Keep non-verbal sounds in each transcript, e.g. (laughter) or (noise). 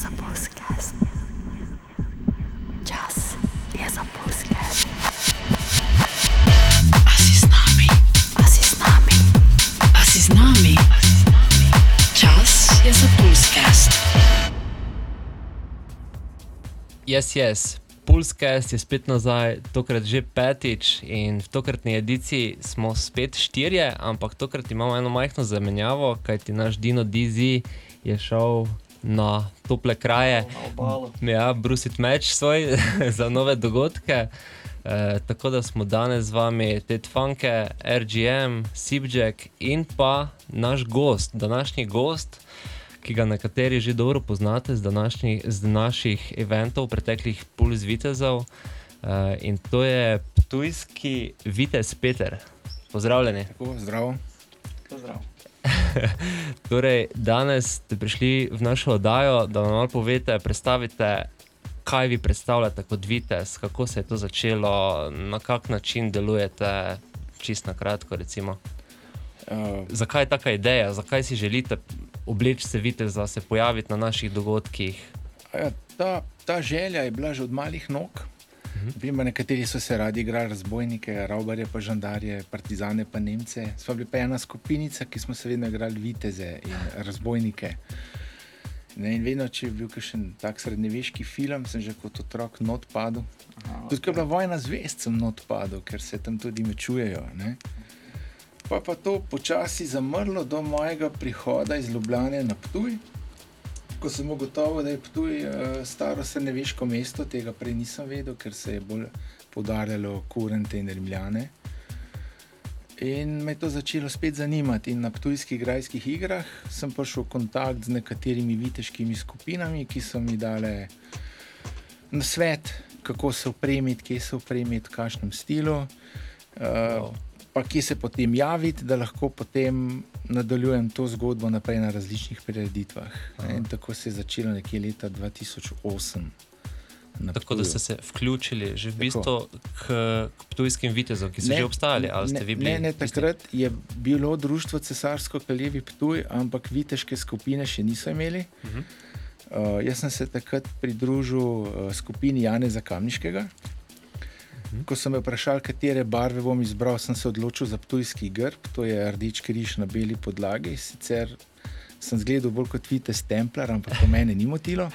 za podcast. Čas je za podcast. A si z nami, A si z nami? a si z nami. Čas je za Pulscast. Yes, yes. Pulscast je spet nazaj, tokrat že petič in v tokratni ediciji smo spet štirje, ampak tokrat imamo eno majhno zamenjavo, kajti naš Dino Dizi je šel na tople kraje. Ja, brusiti meč svoj (laughs) za nove dogodke. E, tako da smo danes z vami Ted Funke, RGM, Sibjek in pa naš gost, današnji gost ki ga nekateri že dobro poznate z, današnjih, z naših eventov, preteklih Puls Vitezov. Uh, in to je tujski Vitez Peter. Pozdravljeni. Tako, zdravo. (laughs) Torej, danes ste prišli v našo oddajo, da nam malo povete, predstavite, kaj vi predstavljate kot Vitez, kako se je to začelo, na kak način delujete, čist na kratko. Recimo. Uh, Zakaj je taka ideja, zakaj si želite obleči se Viteza, se pojaviti na naših dogodkih? ja, ta, ta želja je bila že od malih nog. Vem, nekateri so se radi igrali razbojnike, ravbarje, pa žandarje, partizane, pa Nemce. Sva bili pa ena skupinica, ki smo se vedno igrali viteze in razbojnike. Ne, in vedno, če je bil kakšen tak srednjeveški film, sem že kot otrok not padel. Tudi ko je bila vojna zvest, sem not padel, ker se tam tudi mečujejo. Ne. Pa pa to počasi zamrlo do mojega prihoda iz Ljubljana na Ptuj. Ko sem ugotovil, da je Ptuj uh, staro srednjeveško mesto, tega prej nisem vedel, ker se je bolj podarjalo kurente in rimljane. In me je to začelo spet zanimati. In na Ptujskih grajskih igrah sem prišel v kontakt z nekaterimi viteškimi skupinami, ki so mi dale na svet, kako se opremiti, kje se opremiti, v kakšnem stilu. Uh, pa kje se potem javiti, da lahko potem nadaljujem to zgodbo naprej na različnih prireditvah. In tako se je začelo nekje leta 2008. na Tako da ste se vključili že v bistvu k, k tujskim vitezom, ki so Ne, že obstajali, ne, bili? Ne, ne, takrat je bilo društvo Cesarsko-Kaljevi Ptuj, ampak viteške skupine še niso imeli. Uh -huh. Uh, jaz sem se takrat pridružil uh, skupini Janeza Kamniškega. Ko so me vprašali, katere barve bom izbral, sem se odločil za Ptujski grb, to je rdeč križ na beli podlagi. Sicer sem zgledal bolj kot vitez Templar, ampak to mene ni motilo.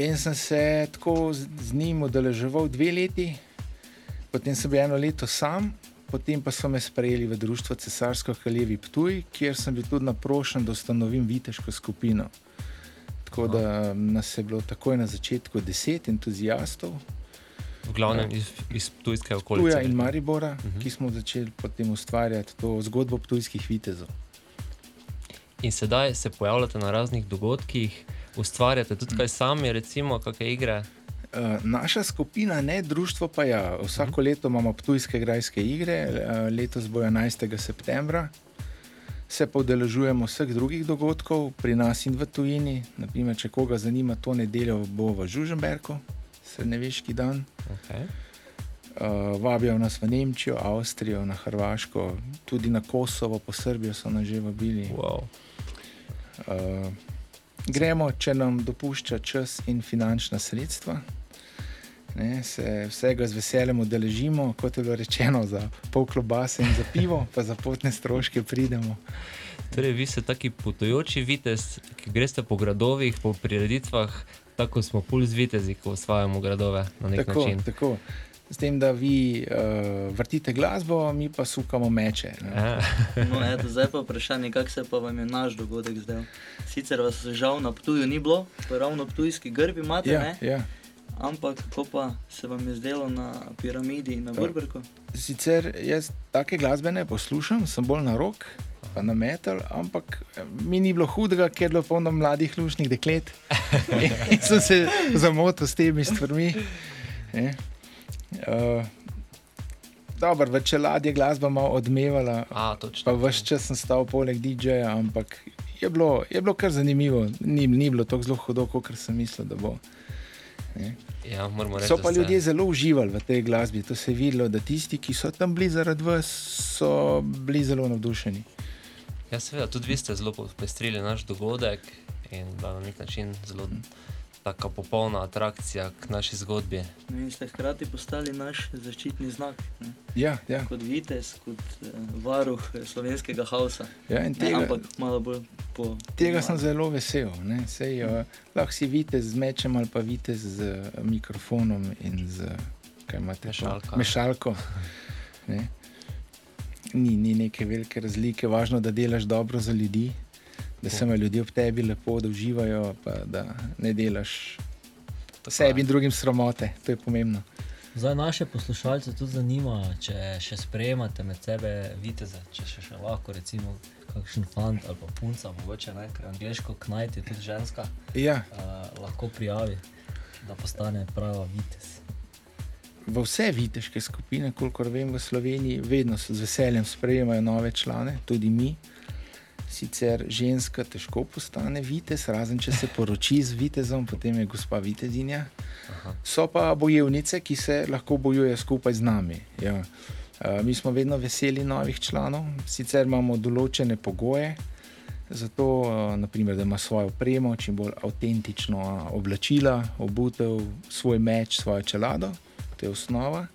In sem se tako z, z njim udeleževal dve leti, potem sem bil eno leto sam, potem pa so me sprejeli v društvo Cesarsko-Kaljevi Ptuj, kjer sem bil tudi naprošen, da ustanovim viteško skupino. Tako da nas je bilo takoj na začetku deset entuzijastov, V glavnem iz, iz tujske okolice. Tuja in. Maribora, uh -huh. ki smo začeli potem ustvarjati to zgodbo ptujskih vitezov. In sedaj se pojavljate na raznih dogodkih, ustvarjate tudi kaj sami, recimo, kakšne igre. Uh, naša skupina, ne društvo, pa ja. Vsako -huh. leto imamo Ptujske grajske igre, uh, letos bo 11. septembra. Se pa udeležujemo vseh drugih dogodkov pri nas in v tujini. Naprimer, če koga zanima, to nedeljo bo v Žuženberku, srednjeveški dan. Okay. Uh, vabijo nas v Nemčijo, Avstrijo, na Hrvaško, tudi na Kosovo, po Srbijo so nas že vabili. Wow. Uh, gremo, če nam dopušča čas in finančna sredstva. Ne, se vsega z veseljem udeležimo, kot je bilo rečeno, za pol klobase in za pivo, pa za potne stroške pridemo. Torej, vi ste taki potujoči vitez, ki greste po gradovih, po prireditvah, tako smo puls vitezi, ko osvajamo gradove na nek Tako, način. tako. S tem, da vi uh, vrtite glasbo, mi pa sukamo meče. Ja. (laughs) No, eto, zdaj pa vprašanje, kako se pa vam je naš dogodek zdel. Sicer vas žal na Ptuju ni bilo, pa ravno Ptujski grb imate, Ja, ne? ja. Ampak kako pa se vam je zdelo na piramidi in na Vrberku? Sicer jaz take glasbe ne poslušam, sem bolj na rok, pa na metal, ampak eh, mi ni bilo hudega, ker je bilo polno mladih lušnih deklet. (laughs) In, sem se zamotil s temi stvarmi. ne. Uh, Dobro, v čeladi je glasba malo odmevala, A, točno. pa vse čas sem stal poleg DJ-ja, ampak je bilo, je bilo kar zanimivo. Ni, ni bilo tako zelo hudo, kot sem mislil, da bo. Ne. Ja, reči, So pa ste- ljudje zelo uživali v tej glasbi. To se je videlo, da tisti, ki so tam bili zaradi vas, so bili zelo navdušeni. Ja, seveda, tudi vi ste zelo popestrili naš dogodek in na nek način zelo taka popolna atrakcija k naši zgodbi. No In ste hkrati postali naš zaščitni znak. Ne? Ja, ja. Kot vitez, kot eh, varuh eh, slovenskega hausa. ja in Ne, tega, ampak malo bolj po. tega po sem zelo vesel. ne. Sej, uh, lahko si vidite z mečem ali pa vidite z uh, mikrofonom in z kaj imate? Mešalko. mešalko. Ne. Ni, ni neke velike razlike, važno, da delaš dobro za ljudi, da se imajo ljudje ob tebi lepo, da uživajo, pa da ne delaš sebi in drugim sramote. To je pomembno. Zdaj naše poslušalce tudi zanima, če še sprejemate med sebe viteze, če še, še lahko recimo kakšen fant ali pa punca, mogoče ne, ker angliško knajt je tudi ženska, Ja, uh, lahko prijavi, da postane prava vitez. v vse viteške skupine, kolikor vem, v Sloveniji, vedno z veseljem sprejemajo nove člane, tudi mi. Sicer ženska težko postane vitez, razen če se poroči z vitezom, potem je gospa vitezinja. So pa bojevnice, ki se lahko bojujejo skupaj z nami. Ja. Uh, mi smo vedno veseli novih članov, sicer imamo določene pogoje, zato uh, naprimer, da ima svojo opremo, čim bolj avtentično oblačila, obutev, svoj meč, svojo čelado, to je osnova,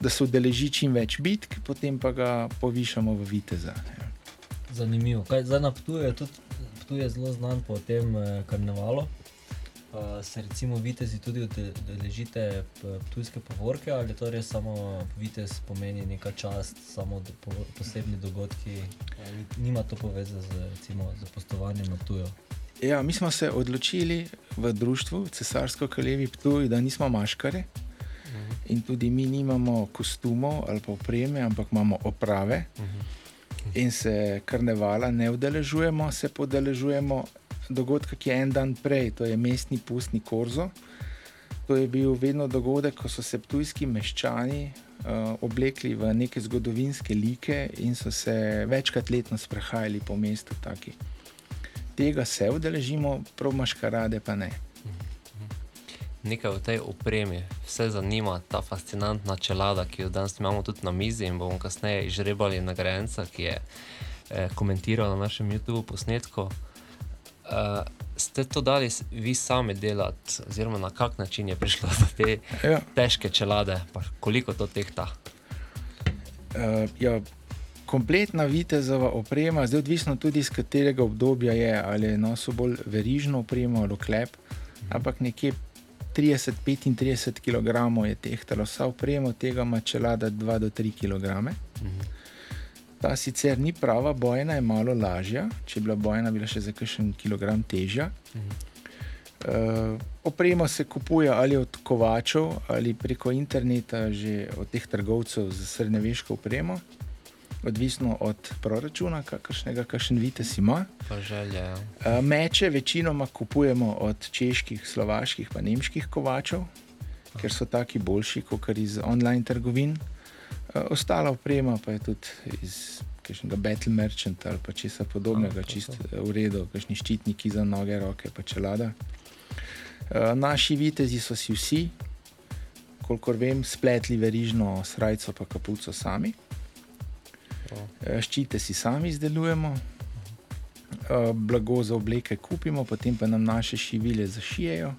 da se udeleži čim več bitk, potem pa ga povišamo v viteza. Ja. Zanimivo. Kaj, zdaj na Ptuju je tudi Ptuj je zelo znan po tem eh, karnevalu. Uh, se recimo vitezi tudi ode- udeležite p- ptujske povorke ali to res samo vitez pomeni neka čast, samo do, po, posebni dogodki, ni- nima to poveze z recimo zapostovanjem na Ptuju. Ja, mi smo se odločili v društvu Cesarsko kraljevi Ptuj, da nismo maškare in tudi mi nimamo kostumov ali pa opreme, ampak imamo oprave. In se karnevala ne udeležujemo, se podeležujemo dogodka, ki je en dan prej, to je mestni pustni korzo. To je bil vedno dogodek, ko so se tujski meščani uh, oblekli v neke zgodovinske like in so se večkrat letno sprehajali po mestu. Taki. Tega se udeležimo, prav maškarade pa ne. Nekaj o tej opremi, vse zanima ta fascinantna čelada, ki jo danes imamo tudi na mizi in bomo kasneje izžrebali nagrajenca, ki je eh, komentiral na našem YouTube posnetku. Uh, ste to dali vi sami delati, oziroma na kak način je prišlo do te Ja. težke čelade, pa koliko to tehta? Uh, ja, kompletna vitezova oprema, zdaj odvisno tudi iz katerega obdobja je, ali je nosil bolj verižno opremo ali klep, ampak nekje 30-35 kg je tehtalo vsa oprema, tega ima čelada 2 do 3 kg. Ta sicer ni prava bojna, je malo lažja. Če bi bila bojna, bi bila še za kakšen kilogram težja. Uh, oprema se kupuje ali od kovačev ali preko interneta, že od teh trgovcev za srednjeveško opremo, odvisno od proračuna, kakršnega kakšen vitez ima. Želje. Ja. Meče večinoma kupujemo od čeških, slovaških, pa nemških kovačev, ker so taki boljši kot iz online trgovin. Ostala oprema pa je tudi iz kakšnega Battle Merchant ali pa česa podobnega, A, to čist so. eh, v redu, kakšni ščitniki za noge, roke, pa čelada. Naši vitezi so si vsi, kolikor vem, spletli verižno srajco pa kapuco sami. Eh, Ščite si sami izdelujemo, eh, blago za obleke kupimo, potem pa nam naše šivilje zašijejo.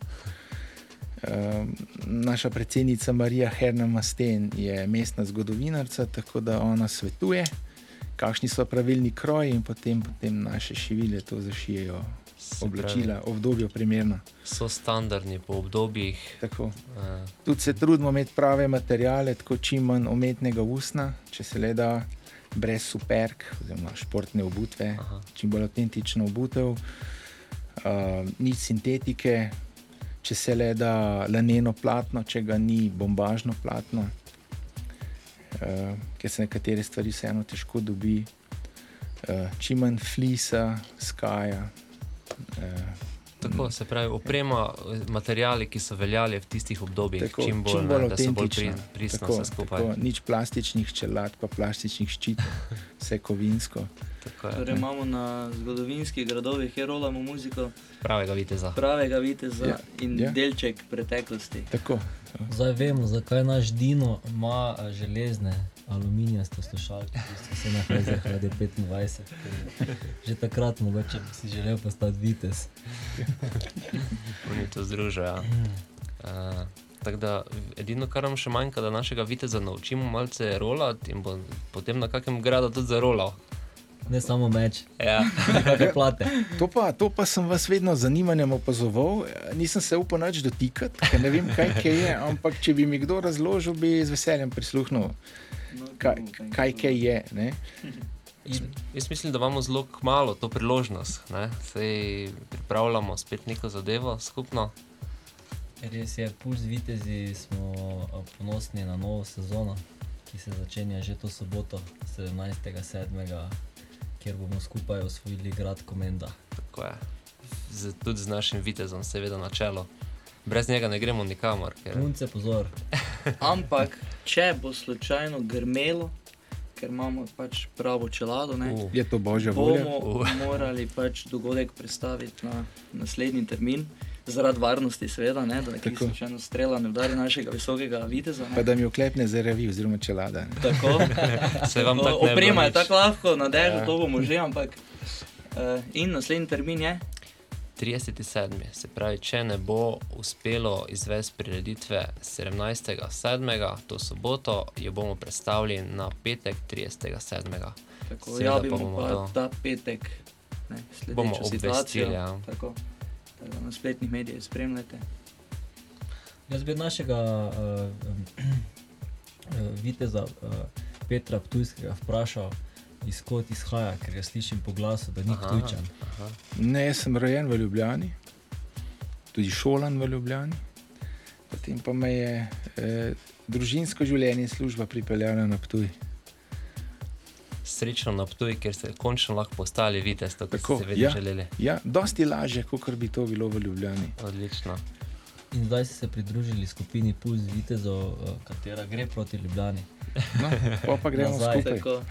Eh, Naša predsednica Marija Herna Masten je mestna zgodovinarka, tako da ona svetuje, kakšni so pravilni kroji, in potem, potem naše šivilje to zašijejo, Se oblačila, obdobje primerno. So standardni po obdobjih. Tako. Tudi se trudimo imeti prave materijale, tako čim manj umetnega usna, če se le da, brez superk, oziroma športne obutve, Aha. čim bolj avtentično obutev, uh, nič sintetike, če se le da laneno platno, če ga ni bombažno platno, uh, ker se nekatere stvari vseeno težko dobi, uh, čim manj flisa, skaja. Uh, tako se pravi, oprema, materijali, ki so veljali v tistih obdobjih, Tako, čim bolj, čim bolj da so bolj pri, Tako, vse skupaj. Tako, nič plastičnih čelad, pa plastičnih ščitov, vse kovinsko. Tako je. Torej imamo na zgodovinskih gradovih, kjer rolamo muziko Pravega viteza. pravega viteza Ja, in ja. delček preteklosti. Tako, Zdaj vemo, zakaj naš Dino ima eh, železne aluminijasto slušalko, ki so se na Hezeh Radio 25. ker Že takrat mogoče bi si želel postati vitez. Oni to združujejo. Uh, tako da edino, kar nam še manjka, da našega viteza naučimo malce rolati in bo potem na kakem gradu tudi zarolal. Ne samo meč, Ja. plate. To pa, to pa sem vas vedno z zanimanjem opazoval. Nisem se upal nič dotikati, ker ne vem, kaj, kaj je. Ampak če bi mi kdo razložil, bi z veseljem prisluhnil, No, kaj, kaj, kaj je. Ne? In Jaz mislim, da imamo zelo malo to priložnost. ne. Sej pripravljamo spet neko zadevo skupno. Res je, puls vitezi smo a, ponosni na novo sezono, ki se začenja že to soboto, 17.7., kjer bomo skupaj osvojili grad Komenda. Tako je. Z, tudi z našim vitezom, seveda na čelo. Brez njega ne gremo nikamor. Ker... Punce, pozor, (laughs) Ampak, če bo slučajno grmelo, ker imamo pač pravo čelado, ne, Uh, Je to božja volja? bomo morali pač dogodek prestaviti na naslednji termin. Zaradi varnosti, seveda, ne, da nekaj Tako. slučajno strela ne udari našega visokega viteza. Pa Ne. da mi oklepne zaravi, oziroma čelada. ne. Tako, (laughs) se vam tako ne oprema je tako lahko, na dežju Ja. to bomo že, ampak. Uh, in naslednji termin je 37. Se pravi, če ne bo uspelo izvesti prireditve 17.7., to soboto, jo bomo predstavili na petek 30.7. tako, Seveda pa javimo bomo pa to- ta petek. Ne, Bomo obvestili, situacijo. ja. Tako, na spletnih medijih spremljate. jaz bi našega uh, uh, viteza uh, Petra Ptujskega vprašal, izkot izhaja, ker ga slišim po glasu, da ni. Ptujčan. Ne, jaz sem rojen v Ljubljani, tudi šolan v Ljubljani. Potem pa me je eh, družinsko življenje in služba pripeljala na Ptuj. Srečno na Ptuj, ker ste končno lahko postali vitez, tako kot Tako, ste vedno ja. želeli. Ja, dosti lažje, kot bi to bilo v Ljubljani. Odlično. In zdaj ste se pridružili skupini Puls Vitezov, uh, katera gre proti Ljubljani. (laughs) No, pa, pa gremo Nazaj. skupaj. Tako,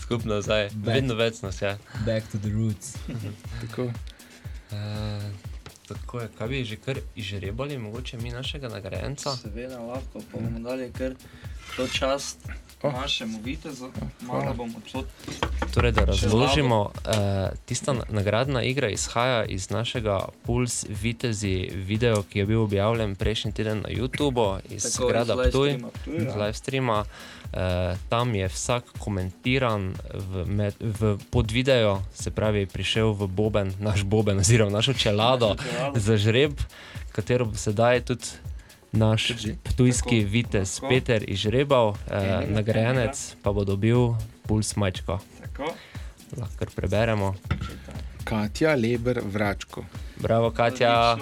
Skupno zdaj, Back. vedno več nas je. Back to the roots. (laughs) Tako. Uh, tako je, kaj bi že kar izžrebali, mogoče mi našega nagrajenca. seveda lahko, pa bomo dali kar to čast Oh. našemu vitezu, malo bomo to Torej, da razložimo, uh, tista na- nagradna igra izhaja iz našega Puls Vitezi video, ki je bil objavljen prejšnji teden na YouTubu iz Tako, Grada iz Ptuj, livestreama Ptuj, ja. z live streama. Uh, tam je vsak komentiran v, med, v, pod video, se pravi, prišel v Boben, naš Boben, oziroma našo čelado za žreb, katero sedaj tudi naš Drži. ptujski Tako, vitez tako. Peter izžrebal, eh, nagrajenec pa bo dobil puls majčko. Tako. Lahko preberemo. Katja Leber Vračko. Bravo, Katja.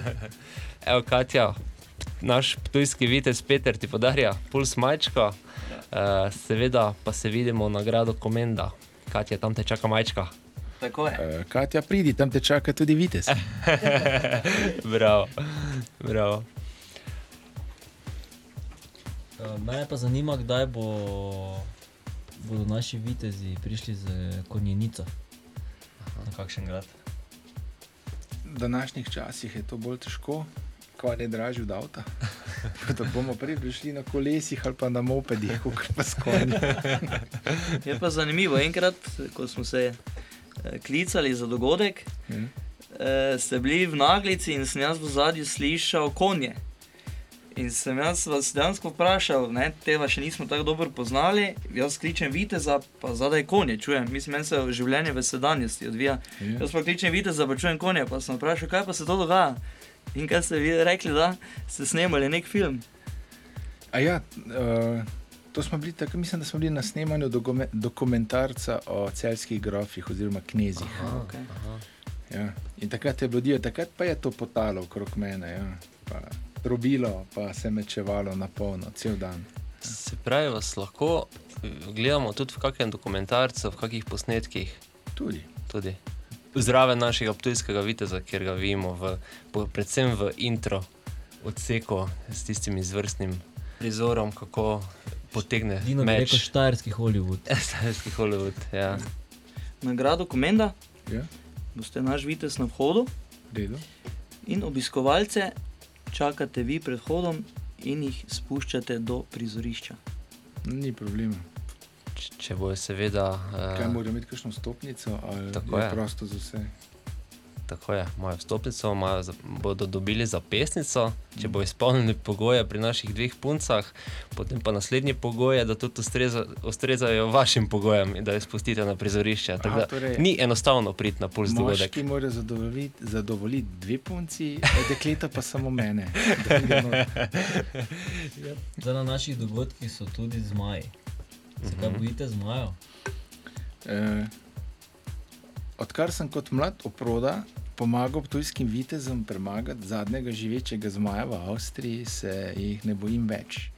(laughs) Evo, Katja, naš ptujski vitez Peter ti podarja puls majčko. Uh, seveda pa se vidimo na gradu Komenda. Katja, tam te čaka majčka. Tako je. Eh, Katja, pridi, tam te čaka tudi vitez. (laughs) Bravo. Bravo. Uh, mene pa zanima, kdaj bo, bodo naši vitezi prišli z konjenico. Na kakšen grad? V današnjih časih je to bolj težko, kot je dražji od avta. (laughs) Da bomo prej prišli na kolesih ali pa na mopedih, (laughs) kot pa s konji. (laughs) Je pa zanimivo, enkrat, ko smo se eh, klicali za dogodek, eh, ste bili v naglici in sem jaz v zadnji slišal konje. In sem jaz vas dejansko vprašal, ne, tega še nismo tako dobro poznali, jaz kličem viteza, pa zadaj konje čujem. Mislim, meni se življenje v sedanjosti odvija. Ja. Jaz pa kličem viteza, pa čujem konje, pa sem vprašal, kaj pa se to dogaja. In kaj ste vi rekli, da ste snemali nek film. A ja, uh, to smo bili tako, mislim, da smo bili na snemanju dokume- dokumentarca o celskih grofih oziroma knezih. Okay. Ja. In takrat je bilo takrat pa je to potalo okrog mene. Ja. Pa Trobilo, pa se mečevalo na polno, cel dan. Se pravi, vas lahko eh, gledamo tudi v kakšnem dokumentarcu, v kakšnih posnetkih. Tudi. tudi. Zraven našega ptujskega viteza, kjer ga vidimo, v, predvsem v intro odseku s tistim izvrstnim prizorom, kako potegne Dino bi rekel meč. štajerski Hollywood. (laughs) Starski Hollywood. Ja. Nagrado Komenda Ja, boste naš vitez na vhodu redo. in obiskovalce čakate vi pred vhodom in jih spuščate do prizorišča. Ni problema. Če bojo seveda. Kaj Uh, mora imeti kakšno stopnico ali Tako je je. prosto za vse? Tako je, imajo vstopnico, imajo, za- bodo dobili zapisnico, če bo izpolnili pogoje pri naših dveh puncah, potem pa naslednji pogoj je, da tudi ustreza, ustrezajo vašim pogojem in da jih spustite na prizorišče. Tako Aha, da torej- Ni enostavno priti na puls dogodek. Moški mora zadovoljiti, zadovoljiti dve punci, dekleta pa samo mene. (laughs) Zdaj na naših dogodkih so tudi zmaji. Se kaj bojite zmajev? Eh, odkar sem kot mlad oproda pomagal tujskim vitezom premagati zadnjega živečega zmaja v Avstriji, se jih ne bojim več.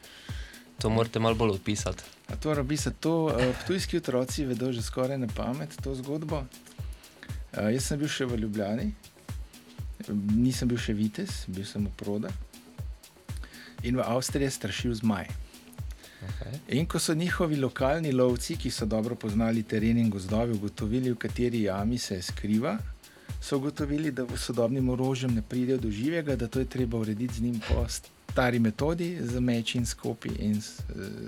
To morate malo bolj opisati. A to rabi se to, uh, tujski otroci vedo že skoraj na pamet to zgodbo. Uh, jaz sem bil še v Ljubljani, nisem bil še vitez, bil sem oproda. In v Avstriji je strašil zmaj. Okay. In ko so njihovi lokalni lovci, ki so dobro poznali teren in gozdove, ugotovili, v kateri jami se skriva, so ugotovili, da v sodobnim orožjem ne pridejo do živega, da to je treba urediti z njim po stari metodi, z meči in skopi in z,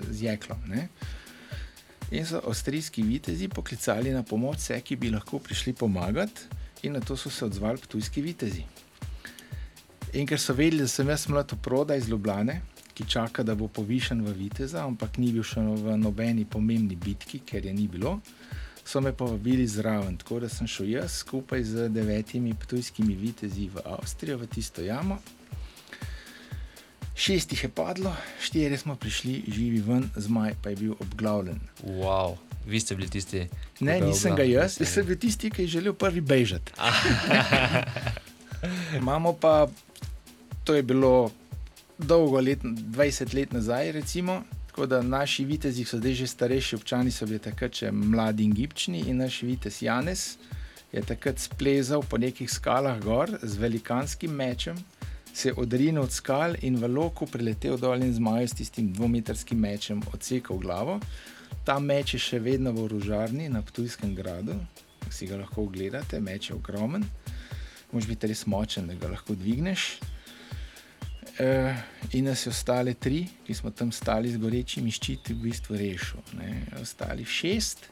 z jeklom. Ne? In so avstrijski vitezi poklicali na pomoč vse, ki bi lahko prišli pomagati, in na to so se odzvali tujski vitezi. In ker so vedeli, da sem jaz mlad oproda iz Ljubljane, ki čaka, da bo povišen v viteza, ampak ni bil še v nobeni pomembni bitki, ker je ni bilo, so me povabili zraven. Tako da sem šel jaz skupaj z devetimi tujskimi vitezi v Avstrijo, v tisto jamo. Šest jih je padlo, štiri smo prišli živi ven, zmaj pa je bil obglavljen. Wow. Vi ste bili tisti, ki Ne, ga je nisem ga obla- jaz, jaz sem bil tisti, ki je želel prvi bežati. (laughs) (laughs) Imamo pa, to je bilo dolgo let, 20 let nazaj, recimo. Tako da naši vitezi so zdaj že starejši, občani so bili takrat še mladi in gibčni, in naš vitez Janes je takrat splezal po nekih skalah gor z velikanskim mečem, se odrinil od skal in v loku priletel dol in zmajal s tistim dvometrskim mečem odsekal glavo. Ta meč je še vedno v orožarni na Ptujskem gradu, si ga lahko ogledate, meč je ogromen, mož biti res močen, da ga lahko dvigneš. E, in nas je ostale tri, ki smo tam stali z gorečimi ščiti, v bistvu rešil. Ne. Ostali šest,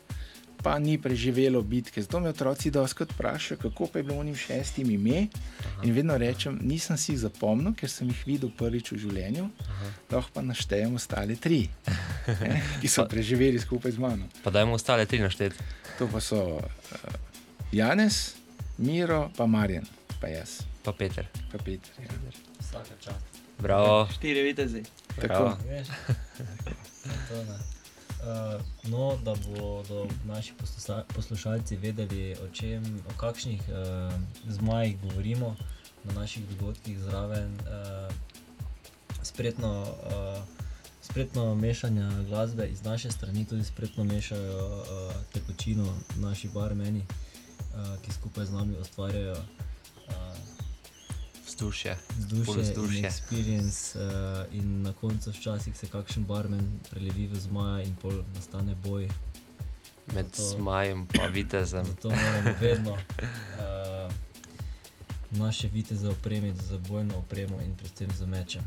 pa ni preživelo bitke. Zato me otroci doskrat vprašajo, kako pa je bilo njim šestim ime. In vedno rečem, nisem si jih zapomnil, ker sem jih videl prvič v življenju, lahko pa naštejem ostale tri, ne, (laughs) ki so preživeli skupaj z mano. Pa dajmo ostale tri našteti. To pa so uh, Janes, Miro, pa Marjan, pa jaz, Pa Peter. pa Peter. Ja. Vsaka čast. Bravo. Štiri vitezi. Tako. Uh, (laughs) no, da bodo naši posluša- poslušalci vedeli, o, čem, o kakšnih uh, zmajih govorimo na naših dogodkih zraven, uh, spretno, uh, spretno mešanje glasbe iz naše strani, tudi spretno mešajo uh, tekočino naši barmeni, uh, ki skupaj z nami ustvarjajo uh, Vzdušje. vzdušje in vzdušje. experience, uh, in na koncu včasih se kakšen barmen prelevi v zmaja, in pol nastane boj. Med Zato- zmajem in (clears throat) vitezem. Zato moramo vedno uh, naše viteze opremiti z bojno opremo in predvsem z mečem,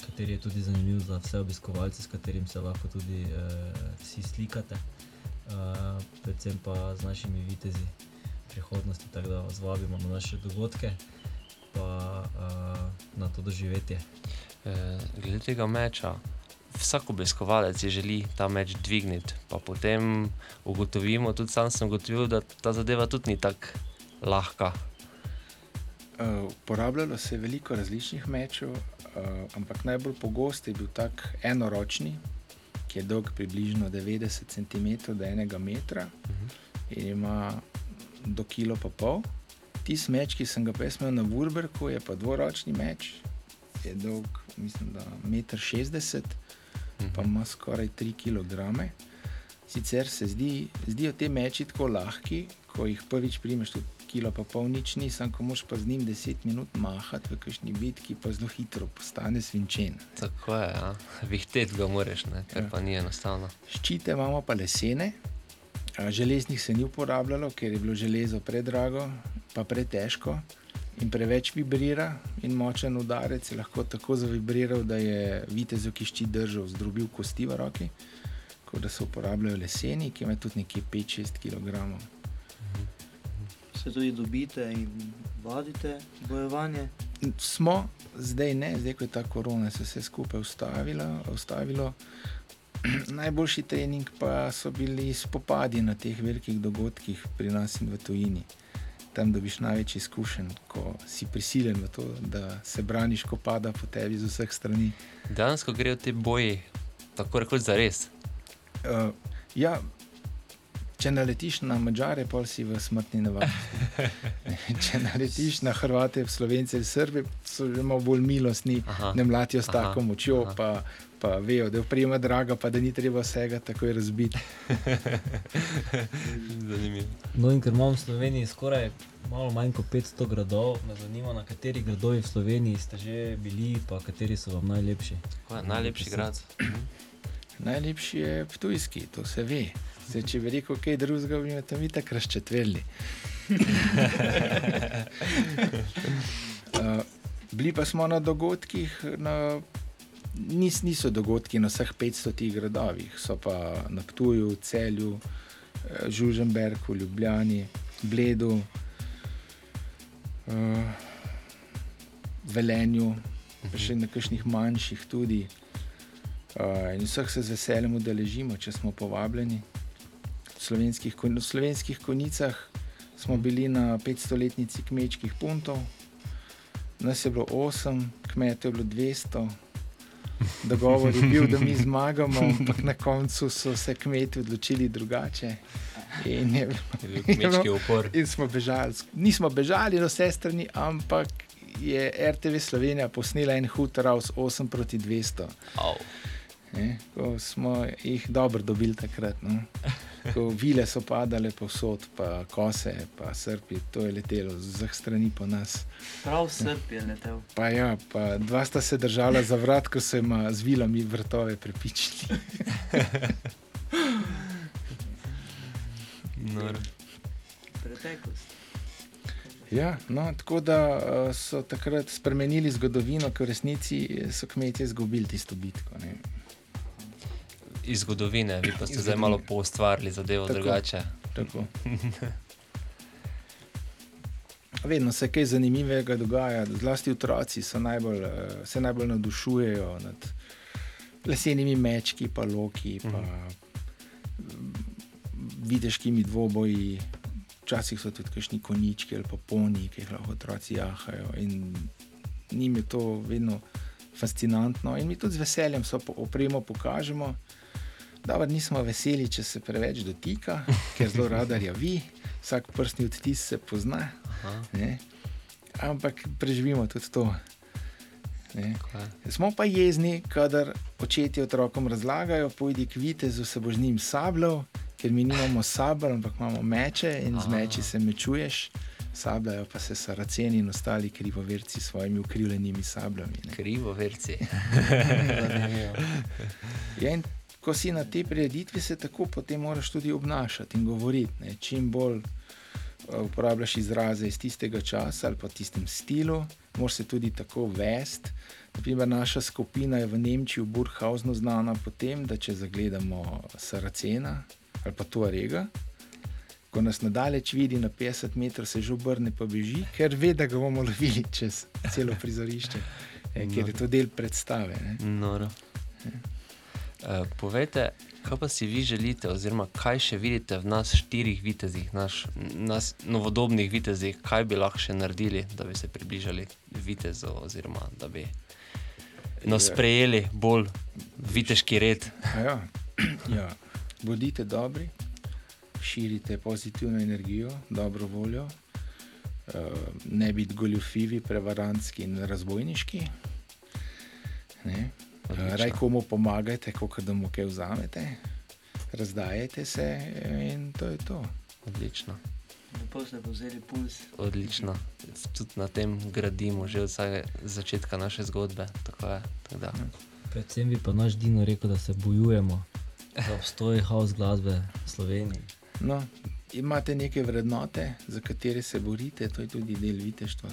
kateri je tudi zanimiv za vse obiskovalce, s katerim se lahko tudi uh, vsi slikate, uh, predvsem pa z našimi vitezi prihodnosti, tako da vas vabimo na naše dogodke. Pa uh, na to doživetje. Eh, Glede tega meča, vsak obiskovalec si želi ta meč dvigniti, pa potem ugotovimo, tudi sam sem ugotovil, da ta zadeva tudi ni tako lahka. Uh, uporabljalo se je veliko različnih mečev, uh, ampak najbolj pogost je bil tak enoročni, ki je dolg približno 90 cm do enega metra in ima do kilo pa pol. Tisti meč, ki sem ga pa imel na Wurberku, je pa dvoročni meč, je dolg, mislim, da 1,60 m, pa ima skoraj 3 kg. Sicer se zdi, zdijo te meči tako lahki, ko jih prvič primeš, tudi kilo pa pol nič nisem, ko moš pa z njim 10 minut mahati v kakšni bitki, pa zelo hitro postane svinčen. Tako je, ja. vihteti ga moraš, ne? kar Ja. pa ni enostavno. Ščite imamo pa lesene, železnih se ni uporabljalo, ker je bilo železo predrago, pa pretežko. in preveč vibrira, in močen udarec je lahko tako zavibriral, da je vitezu, ki ščit držal, zdrobil kosti v roki. Tako da se uporabljajo leseni, ki ima tudi nekje 5-6 kg. Se tudi dobite in vadite bojevanje. Smo, zdaj ne, zdaj ko je ta korona, se je vse skupaj ustavilo. ustavilo. (clears throat) Najboljši trening pa so bili spopadi na teh velikih dogodkih pri nas in v tujini. Tam dobiš največ izkušenj, ko si prisiljen v to, da se braniš, ko pada po tebi z vseh strani. Dejansko grejo ti boji, tako rekoč za res. Uh, ja, če naletiš na Mačare, pol si v smrtni nevarnosti. (laughs) če naletiš na Hrvate, Slovence in Srbe, so že malo bolj milostni, Aha, ne mlatijo s tako močjo, aha. pa, pa vejo, da je oprema draga, pa da ni treba vsega takoj razbiti. (laughs) Zanimivo. No, in ker imam v Sloveniji skoraj malo manj kot 500 gradov, me zanima, na katerih gradovih v Sloveniji ste že bili, pa kateri so vam najlepši. Je, Najlepši grad. Najlepši je Ptujski, to se ve. Zdaj, če bi rekel kaj drugega, bi me tam itak razčetverili. uh, (laughs) bili pa smo na dogodkih, na, nis, niso dogodki na vseh 500 gradovih, so pa na Ptuju, Celju, eh, Žuženbergu, Ljubljani, Bledu, uh, Velenju, pa še na kakšnih manjših tudi. Uh, in vseh se z veseljem udeležimo, če smo povabljeni. Slovenskih, v slovenskih konicah smo bili na 500-letnici kmečkih puntov, nas je bilo 8, kmetov je bilo 200. Dogovor je bil, da mi zmagamo, ampak na koncu so se kmeti odločili drugače. In, je, Je bil kmečki upor. in smo bežali. Nismo bežali na vse strani, ampak je RTV Slovenija posnela en hud raus 8 proti 200. Au. Ne, ko smo jih dobro dobili takrat. No. Ko vile so padale povsod, pa kose, pa srpi, to je letelo z vseh strani po nas. Prav Srb je letel. Pa ja, pa dva sta se držala za vrat, ko so jim z vilami vrtove prepičili. (laughs) Nor. Preteklost. Ja, no, tako da uh, so takrat spremenili zgodovino, ker v resnici so kmetje izgubili tisto bitko. Ne. Iz zgodovine, vi pa ste zdaj malo poustvarili zadevo Tako. drugače. Tako. (laughs) Vedno se kaj zanimivega dogaja, zlasti otroci so najbolj, eh, se najbolj navdušujejo nad lesenimi mečki, pa loki, pa mm. videškimi dvoboji. Včasih so tudi kakšni konički ali pa poni, ki jih lahko otroci jahajo. In njim je to vedno fascinantno, in mi tudi z veseljem so po- opremo pokažemo. Dobro, nismo veseli, če se preveč dotika, ker zelo rada rjavi, vsak prstni odtis se pozna. Aha? Ampak preživimo tudi to. Je. Smo pa jezni, kadar očetje otrokom razlagajo, pojdi k vitezu, se boš z njim sabljal, ker mi nimamo sabr, ampak imamo meče in z A. meči se mečuješ, sabljajo pa se saraceni in ostali krivoverci s svojimi ukrivljenimi sabljami. ne. Krivo, verci. (laughs) Ja, in ko si na tej prireditvi, se tako potem moraš tudi obnašati in govoriti. Ne? Čim bolj eh, uporabljaš izraze iz tistega časa ali pa tistem stilu, moraš se tudi tako vesti. Naprimer, naša skupina je v Nemčiji, v Burhausnu, znana po tem, da če zagledamo Saracena ali pa Tuarega, ko nas nadalječ vidi na 50 metrov, se že obrne pa beži, ker ve, da ga bomo lovili čez celo prizorišče, eh, ker je to del predstave. Ne? Noro. Uh, povejte, kaj pa si vi želite, oziroma kaj še vidite v nas štirih vitezih, naš, nas novodobnih vitezih, kaj bi lahko še naredili, da bi se približali vitezu, oziroma da bi no, Ja. sprejeli bolj viteški red. Ja, (clears throat) ja. Bodite dobri, širite pozitivno energijo, dobro voljo, eh, ne biti goljufivi, prevarantski in razbojniški. Ne? Odlično. Raj komu pomagajte, kot da mu kaj vzamete, razdajajte se in to je to. Odlično, Lepo ste povzeli puls. odlično. Tudi na tem gradimo že od začetka naše zgodbe. Tako je, tako da. Predvsem bi pa naš Dino rekel, da se bojujemo za obstoj house glasbe v Sloveniji. No, imate neke vrednote, za katere se borite, to je tudi del viteštva.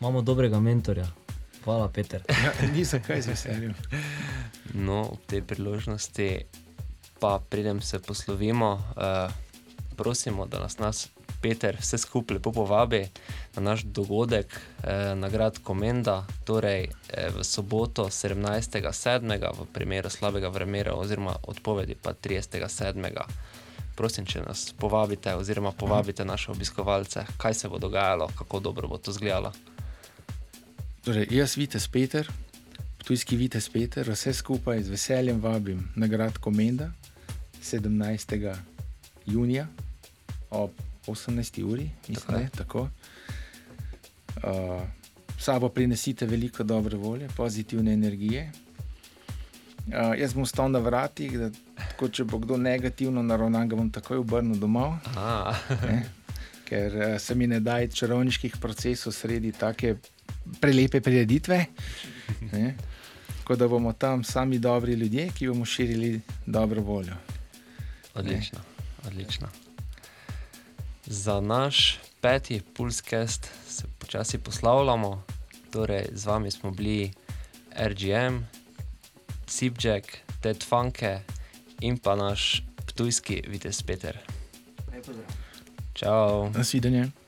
Imamo dobrega mentorja. Hvala, Peter. (laughs) Ja, ni za kaj z veseljem. No, ob tej priložnosti pa pridem se poslovimo. Uh, prosimo, da nas, nas Peter vse skupaj lepo povabi na naš dogodek, eh, nagrad Komenda, torej eh, v soboto 17.7. v primeru slabega vremena oziroma odpovedi pa 30.7. Prosim, če nas povabite oziroma povabite naše obiskovalce, kaj se bo dogajalo, kako dobro bo to izgledalo. Torej, jaz, Vitez Peter, tujski Vitez Peter, vse skupaj z veseljem vabim na grad Komenda 17. junija ob 18. uri, mislim, Tako ne, tako. Uh, sabo prinesite veliko dobre volje, pozitivne energije. Uh, jaz bom stal na vratih, da tako, če bo kdo negativno naravnan, ga bom takoj obrnil domov. Ker uh, se mi ne da čarovniških procesov sredi take prelepe prireditve. Ne? Tako da bomo tam sami dobri ljudje, ki bomo širili dobro voljo. odlično, odlično. Za naš peti pulskest se počasi poslavljamo, torej z vami smo bili RGM, Sipjack, Ted Funke in pa naš ptujski Vitez Peter. Čau! Nasvidenje.